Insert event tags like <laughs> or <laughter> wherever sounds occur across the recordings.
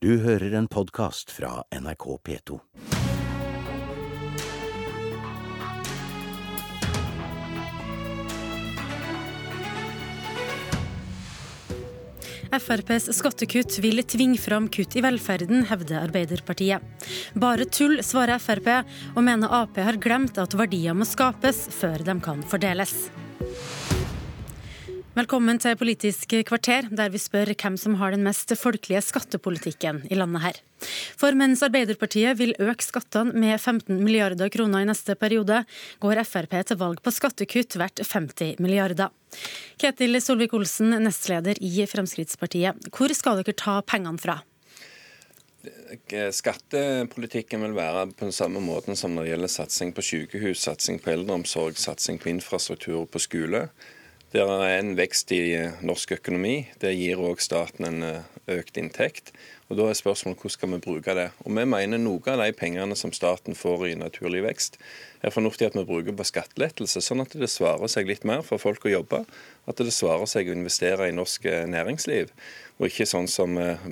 Du hører en podkast fra NRK P2. FrPs skattekutt vil tvinge fram kutt i velferden, hevder Arbeiderpartiet. Bare tull, svarer Frp, og mener Ap har glemt at verdier må skapes før de kan fordeles. Velkommen til Politisk kvarter, der vi spør hvem som har den mest folkelige skattepolitikken i landet her. For mens Arbeiderpartiet vil øke skattene med 15 milliarder kroner i neste periode, går Frp til valg på skattekutt verdt 50 milliarder. Ketil Solvik-Olsen, nestleder i Fremskrittspartiet. Hvor skal dere ta pengene fra? Skattepolitikken vil være på den samme måten som når det gjelder satsing på sykehus, satsing på eldreomsorg, satsing på infrastruktur og på skole. Det er en vekst i norsk økonomi. Det gir òg staten en eh, økt inntekt. Og Da er spørsmålet hvordan skal vi bruke det. Og Vi mener noe av de pengene som staten får i naturlig vekst, er fornuftig at vi bruker på skattelettelse, sånn at det svarer seg litt mer for folk å jobbe. At det svarer seg å investere i norsk eh, næringsliv, og ikke sånn som eh,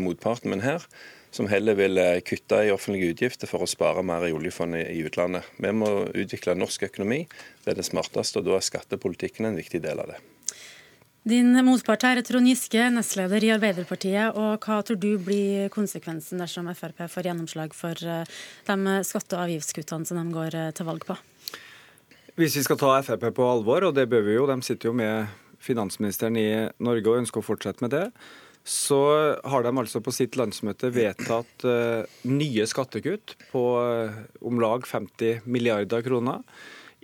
motparten. Men her som heller vil eh, kutte i offentlige utgifter for å spare mer i oljefondet i utlandet. Vi må utvikle norsk økonomi. Det er det smarteste, og da er skattepolitikken en viktig del av det. Din motpart her er Trond Giske, nestleder i Arbeiderpartiet. og Hva tror du blir konsekvensen dersom Frp får gjennomslag for eh, de skatte- og avgiftskuttene som de går eh, til valg på? Hvis vi skal ta Frp på alvor, og det bør vi jo, de sitter jo med finansministeren i Norge og ønsker å fortsette med det, så har de altså på sitt landsmøte vedtatt uh, nye skattekutt på uh, om lag 50 milliarder kroner.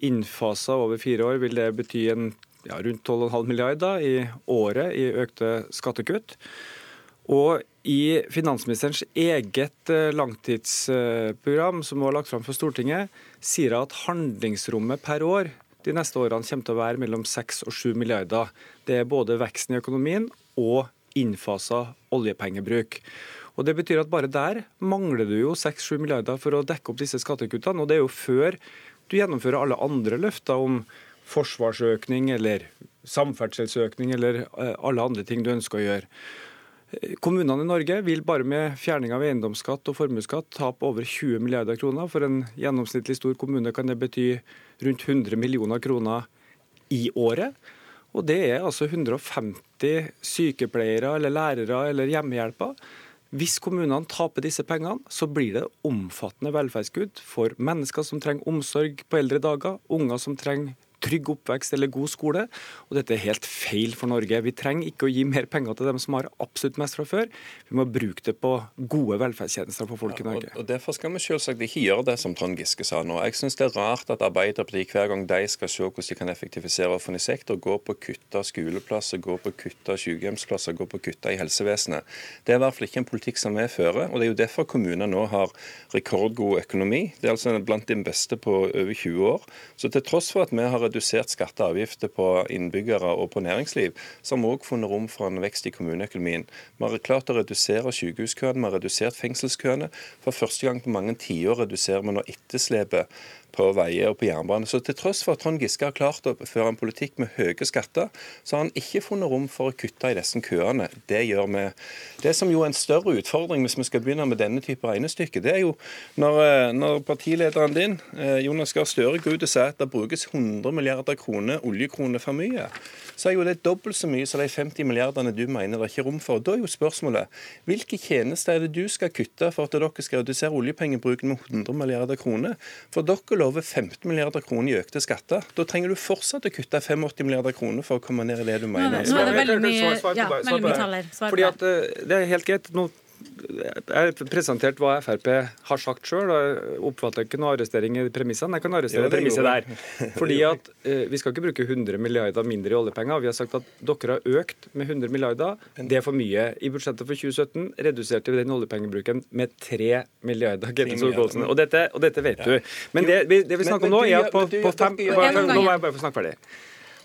Innfasa over fire år vil det bety en, ja, rundt 12,5 milliarder i året i økte skattekutt. Og i finansministerens eget uh, langtidsprogram, som var lagt fram for Stortinget, sier hun at handlingsrommet per år de neste årene kommer til å være mellom 6 og 7 milliarder. Det er både veksten i økonomien og innfasa oljepengebruk. Og Det betyr at bare der mangler du jo 6-7 milliarder for å dekke opp disse skattekuttene. Og det er jo før du gjennomfører alle andre løfter om forsvarsøkning eller samferdselsøkning eller eh, alle andre ting du ønsker å gjøre. Kommunene i Norge vil bare med fjerning av eiendomsskatt og formuesskatt tape over 20 milliarder kroner. For en gjennomsnittlig stor kommune kan det bety rundt 100 millioner kroner i året. Og det er altså 150 sykepleiere eller lærere eller hjemmehjelper. Hvis kommunene taper disse pengene, så blir det omfattende velferdskutt for mennesker som trenger omsorg på eldre dager, unger som trenger trygg oppvekst eller god skole. Og dette er helt feil for Norge. Vi trenger ikke å gi mer penger til dem som har absolutt mest fra før. Vi må bruke det på gode velferdstjenester for folk i Norge. og, og Derfor skal vi selvsagt ikke gjøre det som Trond Giske sa nå. Jeg syns det er rart at Arbeiderpartiet hver gang de skal se hvordan de kan effektivisere offentlig sektor, går på å kutte skoleplasser, går på å kutte sykehjemsplasser, går på å kutte i helsevesenet. Det er i hvert fall ikke en politikk som vi fører. og Det er jo derfor kommuner nå har rekordgod økonomi. Det er altså blant de beste på over 20 år. Så til tross for at vi har redusert skatter og avgifter på innbyggere og på næringsliv, så har vi òg funnet rom for en vekst i kommuneøkonomien. Vi har klart å redusere sykehuskøene, vi har redusert fengselskøene. For første gang på mange tiår reduserer vi nå etterslepet på veier og på jernbane. Så til tross for at Trond Giske har klart å føre en politikk med høye skatter, så har han ikke funnet rom for å kutte i disse køene. Det gjør vi. Det som jo er en større utfordring hvis vi skal begynne med denne type regnestykke, det er jo når, eh, når partilederen din, eh, Jonas Gahr Støre, går ut og sier at det brukes 100 milliarder kroner oljekroner for mye, så er jo det dobbelt så mye som de 50 milliardene du mener det er ikke rom for. Da er jo spørsmålet hvilke tjenester er det du skal kutte for at dere skal redusere oljepengebruken med 100 milliarder kroner? For dere lover 15 milliarder kroner i økte skatter. Da trenger du fortsatt å kutte 85 milliarder kroner for å komme ned i det du mener. Nå er det veldig mye, ja, veldig mye taller. Fordi at eh, Det er helt greit. Nå jeg har presentert hva Frp har sagt sjøl. Oppfatter ikke noe arrestering i premissene. Jeg kan arrestere premisset der. Fordi at eh, Vi skal ikke bruke 100 milliarder mindre i oljepenger. Vi har sagt at dere har økt med 100 milliarder. Det er for mye. I budsjettet for 2017 reduserte vi den oljepengebruken med 3 milliarder. Og dette, og dette vet du. Men det, det vi snakker om nå, er at på, på fem Nå må jeg bare få snakke ferdig.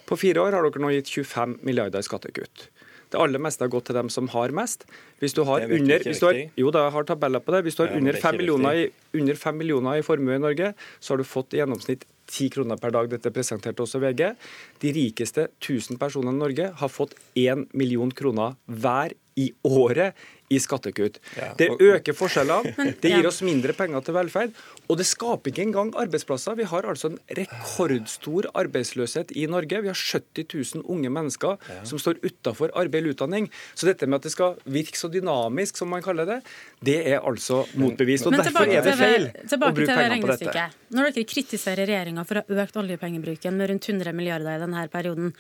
På fire år har dere nå gitt 25 milliarder i skattekutt. Det aller meste har gått til dem som har mest. Hvis du har under hvis du har, Jo, da har tabeller på det. Hvis du har under 5 millioner, i, under 5 millioner i formue i Norge, så har du fått i gjennomsnitt 10 kroner per dag. Dette presenterte også VG. De rikeste 1000 personene i Norge har fått 1 million kroner hver i året i skattekutt. Ja, Det øker forskjellene, det gir oss mindre penger til velferd, og det skaper ikke engang arbeidsplasser. Vi har altså en rekordstor arbeidsløshet i Norge. Vi har 70 000 unge mennesker som står utafor arbeid eller utdanning. Så dette med at det skal virke så dynamisk, som man kaller det, det er altså motbevist. Og derfor er det feil å bruke til penger på dette. Når dere kritiserer regjeringa for å ha økt oljepengebruken med rundt 100 milliarder i denne perioden,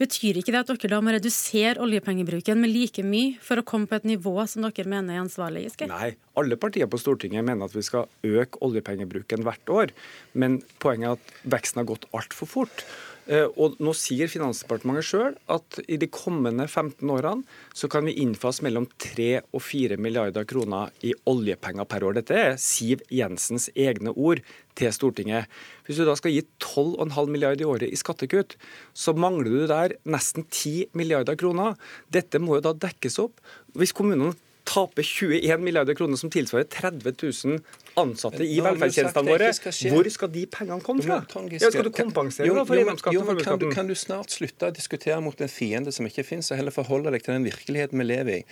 betyr ikke det at dere da må redusere oljepengebruken med like mye for å komme på et nivå som dere mener er ansvarlig? Giske? Nei, alle partier på Stortinget mener at vi skal øke oljepengebruken hvert år. Men poenget er at veksten har gått altfor fort. Eh, Og nå sier Finansdepartementet sjøl at i de kommende 15 årene så kan vi innfase mellom 3 og 4 milliarder kroner i oljepenger per år. Dette er Siv Jensens egne ord til Stortinget. Hvis du da skal gi 12,5 milliarder i året i skattekutt, så mangler du der nesten 10 milliarder kroner. Dette må jo da dekkes opp. Hvis kommunene taper 21 milliarder kroner, som tilsvarer 30 000 ansatte i velferdstjenestene våre, hvor skal de pengene komme fra? Ja, skal du kompensere Jo, for eiendomsskatten kan, du, kan du snart slutte å diskutere mot en fiende som ikke finnes, og heller forholde deg til den virkeligheten vi lever i?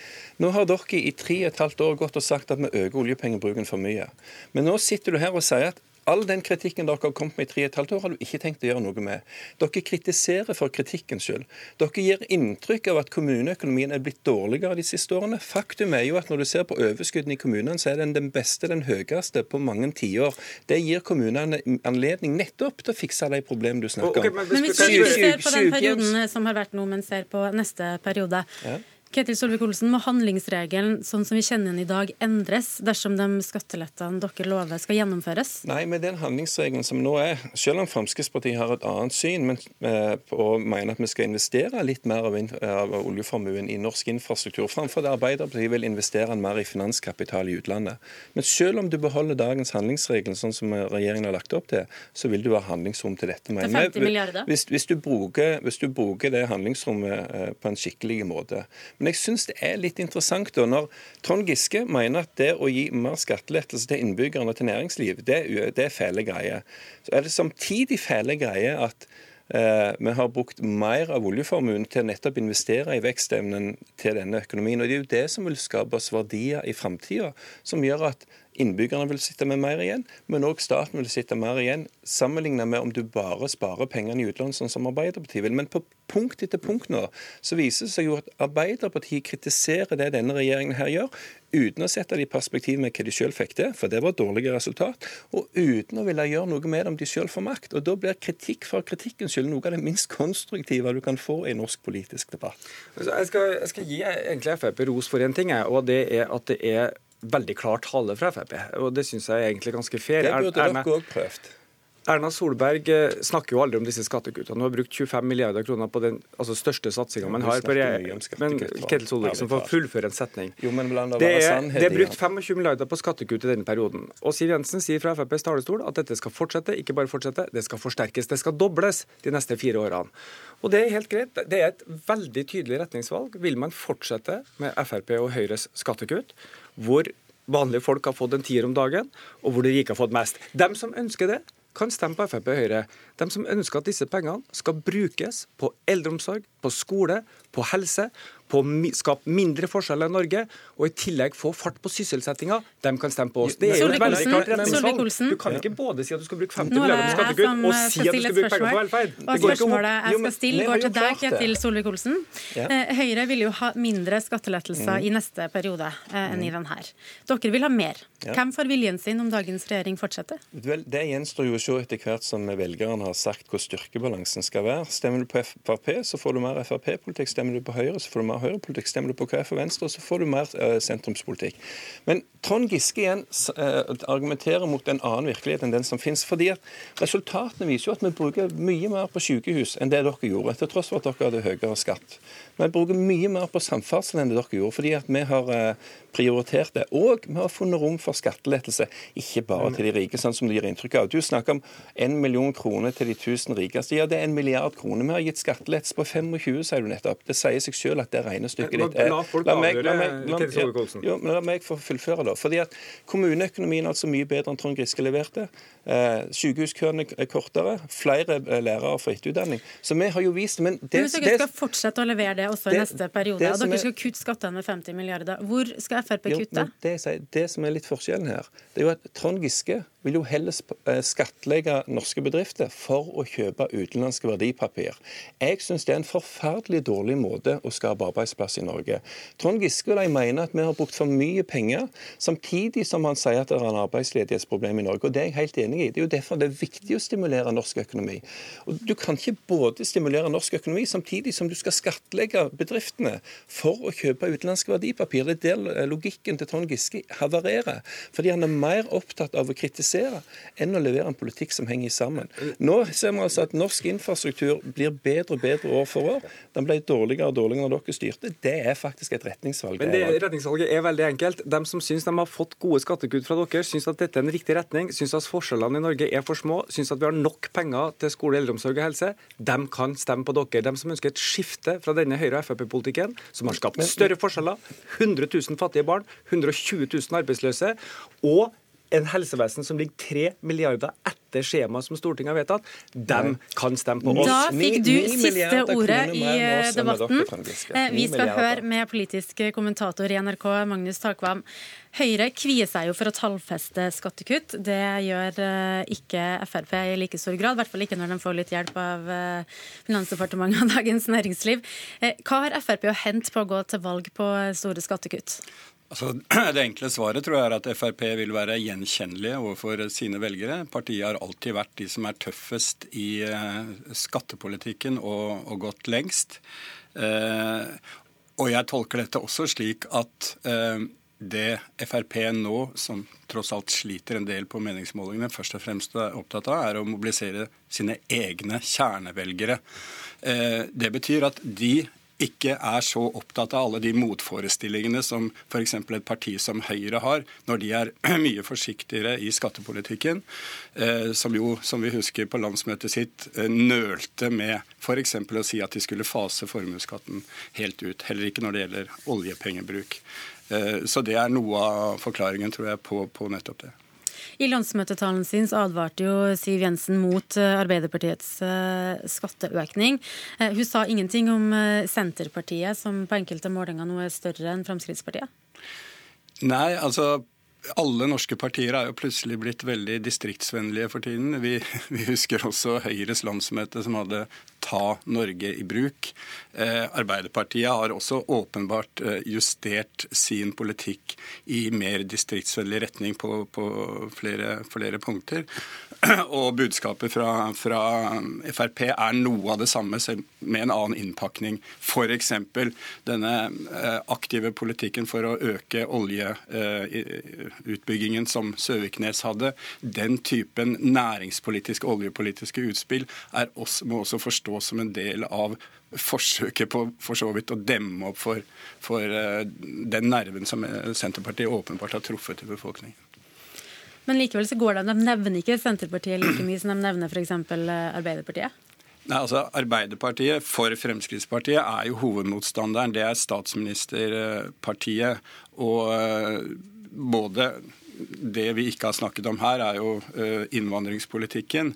Nå har dere i tre og et halvt år gått og sagt at vi øker oljepengebruken for mye. Men nå sitter du her og sier at all den kritikken dere har kommet med i tre og et halvt år, har du ikke tenkt å gjøre noe med. Dere kritiserer for kritikkens skyld. Dere gir inntrykk av at kommuneøkonomien er blitt dårligere de siste årene. Faktum er jo at når du ser på overskuddene i kommunene, så er den den beste, den høyeste på mange tiår. Det gir kommunene anledning nettopp til å fikse de problemene du snakker om. men Men hvis vi ser på den perioden som har vært nå, men ser på neste periode. Ja. Ketil Solvik-Olsen, må handlingsregelen sånn som vi kjenner den i dag endres dersom de skattelettene dere lover skal gjennomføres? Nei, med den handlingsregelen som nå er, selv om Fremskrittspartiet har et annet syn men, eh, og mener at vi skal investere litt mer av, av oljeformuen i norsk infrastruktur, framfor det Arbeiderpartiet vil investere mer i finanskapital i utlandet. Men selv om du beholder dagens handlingsregel, sånn som regjeringen har lagt opp til, så vil du ha handlingsrom til dette. Til Men 50 milliarder? Hvis, hvis, du bruker, hvis du bruker det handlingsrommet eh, på en skikkelig måte. Men jeg syns det er litt interessant da, når Trond Giske mener at det å gi mer skattelettelse til innbyggerne og til næringsliv, det, det er fæle greier. Så er det samtidig fæle greier at eh, vi har brukt mer av oljeformuen til å nettopp investere i vekstevnen til denne økonomien. Og Det er jo det som vil skape oss verdier i framtida, som gjør at innbyggerne vil sitte med mer igjen, men òg staten vil sitte mer igjen, sammenlignet med om du bare sparer pengene i utlandet, sånn som Arbeiderpartiet vil. Men på punkt etter punkt nå så viser det seg jo at Arbeiderpartiet kritiserer det denne regjeringen her gjør, uten å sette det i perspektiv med hva de selv fikk til, for det var dårlige resultat, og uten å ville gjøre noe med det om de selv får makt. Og Da blir kritikk for kritikkens skyld noe av det minst konstruktive du kan få i norsk politisk debatt. Altså, Jeg skal, jeg skal gi egentlig Frp ros for en ting, og det er at det er veldig klar tale fra Frp. Og det syns jeg er egentlig ganske fair. Det burde dere òg prøvd. Erna Solberg eh, snakker jo aldri om disse skattekuttene. Hun har brukt 25 milliarder kroner på den altså, største satsinga man har. Men Ketil Solvik-Olsen får fullføre en setning. Jo, men det er, det er brukt 25 milliarder på skattekutt i denne perioden. Og Siv Jensen sier fra FrPs talerstol at dette skal fortsette, ikke bare fortsette, det skal forsterkes. Det skal dobles de neste fire årene. Og det er helt greit. Det er et veldig tydelig retningsvalg. Vil man fortsette med Frp og Høyres skattekutt, hvor vanlige folk har fått en tier om dagen, og hvor de rike har fått mest? Dem som ønsker det, kan stemme på Frp og Høyre. De som ønsker at disse pengene skal brukes på eldreomsorg, på skole, på helse, på å skape mindre forskjeller i Norge, og i tillegg få fart på sysselsettinga, de kan stemme på oss. Det er jo et veldig klart retningsvalg. Du kan ikke både si at du skal bruke 50 Nå er milliarder på skattekutt, og si at du skal bruke penger på velferd. Og spørsmålet jeg skal stille, går til deg. Ketil Solvik-Olsen. Eh, Høyre vil jo ha mindre skattelettelser Mm. i neste periode eh, enn i denne. Dere vil ha mer. Hvem får viljen sin om dagens regjering fortsetter? Vel, Det gjenstår jo å se etter hvert som velgerne har sagt hvor styrkebalansen skal være. Stemmer du på Frp, så får du mer Frp-politikk. Stemmer du på Høyre, så får du mer Høyre-politikk. Stemmer du på KrF og Venstre, så får du mer uh, sentrumspolitikk. Men Trond Giske igjen eh, argumenterer mot en annen virkelighet enn den som finnes. fordi at Resultatene viser jo at vi bruker mye mer på sykehus enn det dere gjorde, til tross for at dere hadde høyere skatt. Vi bruker mye mer på samferdsel enn det dere gjorde, fordi at vi har eh, prioritert det. Og vi har funnet rom for skattelettelse, ikke bare til de rike, sånn som det gir inntrykk av. Du snakker om en million kroner til de tusen rikeste. Ja, det er en milliard kroner. Vi har gitt skattelettelse på 120, sier du nettopp. Det sier seg selv at det regnestykket ditt er La folk la meg, la meg, La meg få fullføre, da. Fordi at Kommuneøkonomien er altså mye bedre enn Trond Giske leverte. Eh, sykehuskøene er kortere. Flere eh, lærere får etterutdanning. Så vi har jo vist men det, Men Dere skal fortsette å levere det også i neste periode. og Dere skal kutte skattene med 50 milliarder. Hvor skal Frp kutte? Jo, det, det, som er litt forskjellen her, det er jo at Trond Giske vil jo heller eh, skattlegge norske bedrifter for å kjøpe utenlandske verdipapir. Jeg syns det er en forferdelig dårlig måte å skape arbeidsplass i Norge. Trond Giske og de mener at vi har brukt for mye penger, samtidig som han sier at det er en arbeidsledighetsproblem i Norge. Og Det er jeg helt enig i. Det er jo derfor det er viktig å stimulere norsk økonomi. Og Du kan ikke både stimulere norsk økonomi samtidig som du skal skattlegge bedriftene for å kjøpe utenlandske verdipapir. Det er der logikken til Trond Giske havarerer. Fordi han er mer opptatt av å kritisere enn å levere en politikk som henger sammen. Nå ser vi altså at norsk infrastruktur blir bedre og bedre år for år. Den ble dårligere og dårligere når dere styrte. Det er faktisk et retningsvalg. Men det retningsvalget er veldig enkelt. De som syns de har fått gode skattekutt fra dere, syns at dette er en riktig retning, syns at forskjellene i Norge er for små, syns at vi har nok penger til skole, eldreomsorg og helse, de kan stemme på dere. De som ønsker et skifte fra denne Høyre- og Frp-politikken, som har skapt større forskjeller, 100 000 fattige barn, 120 000 arbeidsløse, og en helsevesen som ligger 3 milliarder etter skjemaet som Stortinget har vedtatt, dem kan stemme på oss. Da fikk du siste ordet i debatten. Eh, vi skal høre med politisk kommentator i NRK, Magnus Takvam. Høyre kvier seg jo for å tallfeste skattekutt. Det gjør eh, ikke Frp i like stor grad, i hvert fall ikke når de får litt hjelp av eh, Finansdepartementet og Dagens Næringsliv. Hva har Frp å hente på å gå til valg på store skattekutt? Altså, <clears throat> det enkle svaret tror jeg er at Frp vil være gjenkjennelige overfor sine velgere. Partiet har alltid vært de som er tøffest i eh, skattepolitikken og, og gått lengst. Eh, og jeg tolker dette også slik at eh, det Frp nå, som tross alt sliter en del på meningsmålingene, først og fremst er opptatt av, er å mobilisere sine egne kjernevelgere. Eh, det betyr at de ikke er så opptatt av alle de motforestillingene som f.eks. et parti som Høyre har, når de er <clears throat> mye forsiktigere i skattepolitikken, eh, som jo, som vi husker på landsmøtet sitt, eh, nølte med f.eks. å si at de skulle fase formuesskatten helt ut. Heller ikke når det gjelder oljepengebruk. Eh, så det er noe av forklaringen, tror jeg, på, på nettopp det. I landsmøtetalen sin advarte jo Siv Jensen mot eh, Arbeiderpartiets eh, skatteøkning. Eh, hun sa ingenting om Senterpartiet, som på enkelte målinger nå er større enn Fremskrittspartiet? Nei, altså alle norske partier er jo plutselig blitt veldig distriktsvennlige for tiden. Vi, <laughs> vi husker også Høyres landsmøte som hadde ta Norge i bruk. Eh, Arbeiderpartiet har også åpenbart eh, justert sin politikk i mer distriktsvennlig retning på, på flere, flere, punkter. <clears throat> Og budskapet fra, fra, Frp er noe av det samme, med en annen innpakning. F.eks. denne eh, aktive politikken for å øke oljeutbyggingen som Søviknes hadde. Den typen næringspolitiske, oljepolitiske utspill også, må også forstås som en del av forsøket på for så vidt å demme opp for, for uh, den nerven som Senterpartiet åpenbart har truffet i befolkningen. Men likevel så går det, de nevner ikke Senterpartiet like mye som de nevner f.eks. Arbeiderpartiet? Nei, altså Arbeiderpartiet for Fremskrittspartiet er jo hovedmotstanderen. Det er statsministerpartiet. Og både det vi ikke har snakket om her, er jo innvandringspolitikken.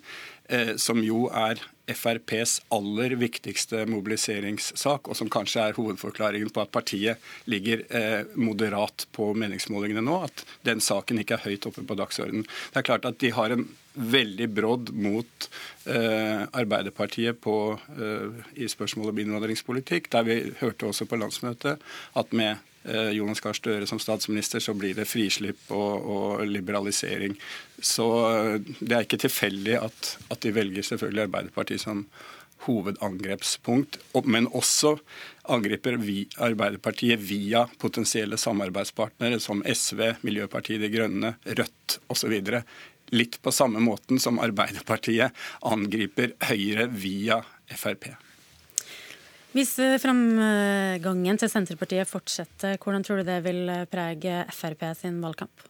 Eh, som jo er FrPs aller viktigste mobiliseringssak, og som kanskje er hovedforklaringen på at partiet ligger eh, moderat på meningsmålingene nå, at den saken ikke er høyt oppe på dagsordenen. Det er klart at de har en veldig brodd mot eh, Arbeiderpartiet på, eh, i spørsmålet om innvandringspolitikk, der vi hørte også på landsmøtet at med Jonas Gahr Støre som statsminister, så blir det frislipp og, og liberalisering. Så eh, det er ikke tilfeldig at, at, de velger selvfølgelig Arbeiderpartiet som hovedangrepspunkt, men også angriper vi Arbeiderpartiet via potensielle samarbeidspartnere som SV, Miljøpartiet De Grønne, Rødt osv. Litt på samme måten som Arbeiderpartiet angriper Høyre via Frp. Hvis eh, framgangen til Senterpartiet fortsetter, hvordan tror du det vil prege Frp sin valgkamp?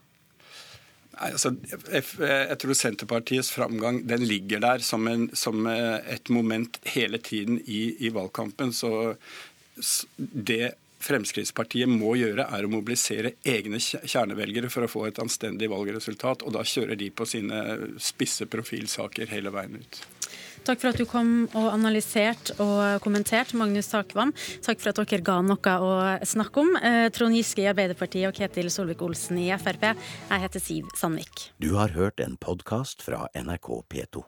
Nei, altså, jeg tror Senterpartiets framgang den ligger der som, en, som eh, et moment hele tiden i, i valgkampen. Så det Fremskrittspartiet må gjøre, er å mobilisere egne kjernevelgere for å få et anstendig valgresultat. Og da kjører de på sine spisse profilsaker hele veien ut. Takk for at du kom og analyserte og kommenterte, Magnus Takvam. Takk for at dere ga noe å snakke om. Eh, Trond Giske i Arbeiderpartiet og Ketil Solvik-Olsen i Frp. Jeg heter Siv Sandvik. Du har hørt en podkast fra NRK P2.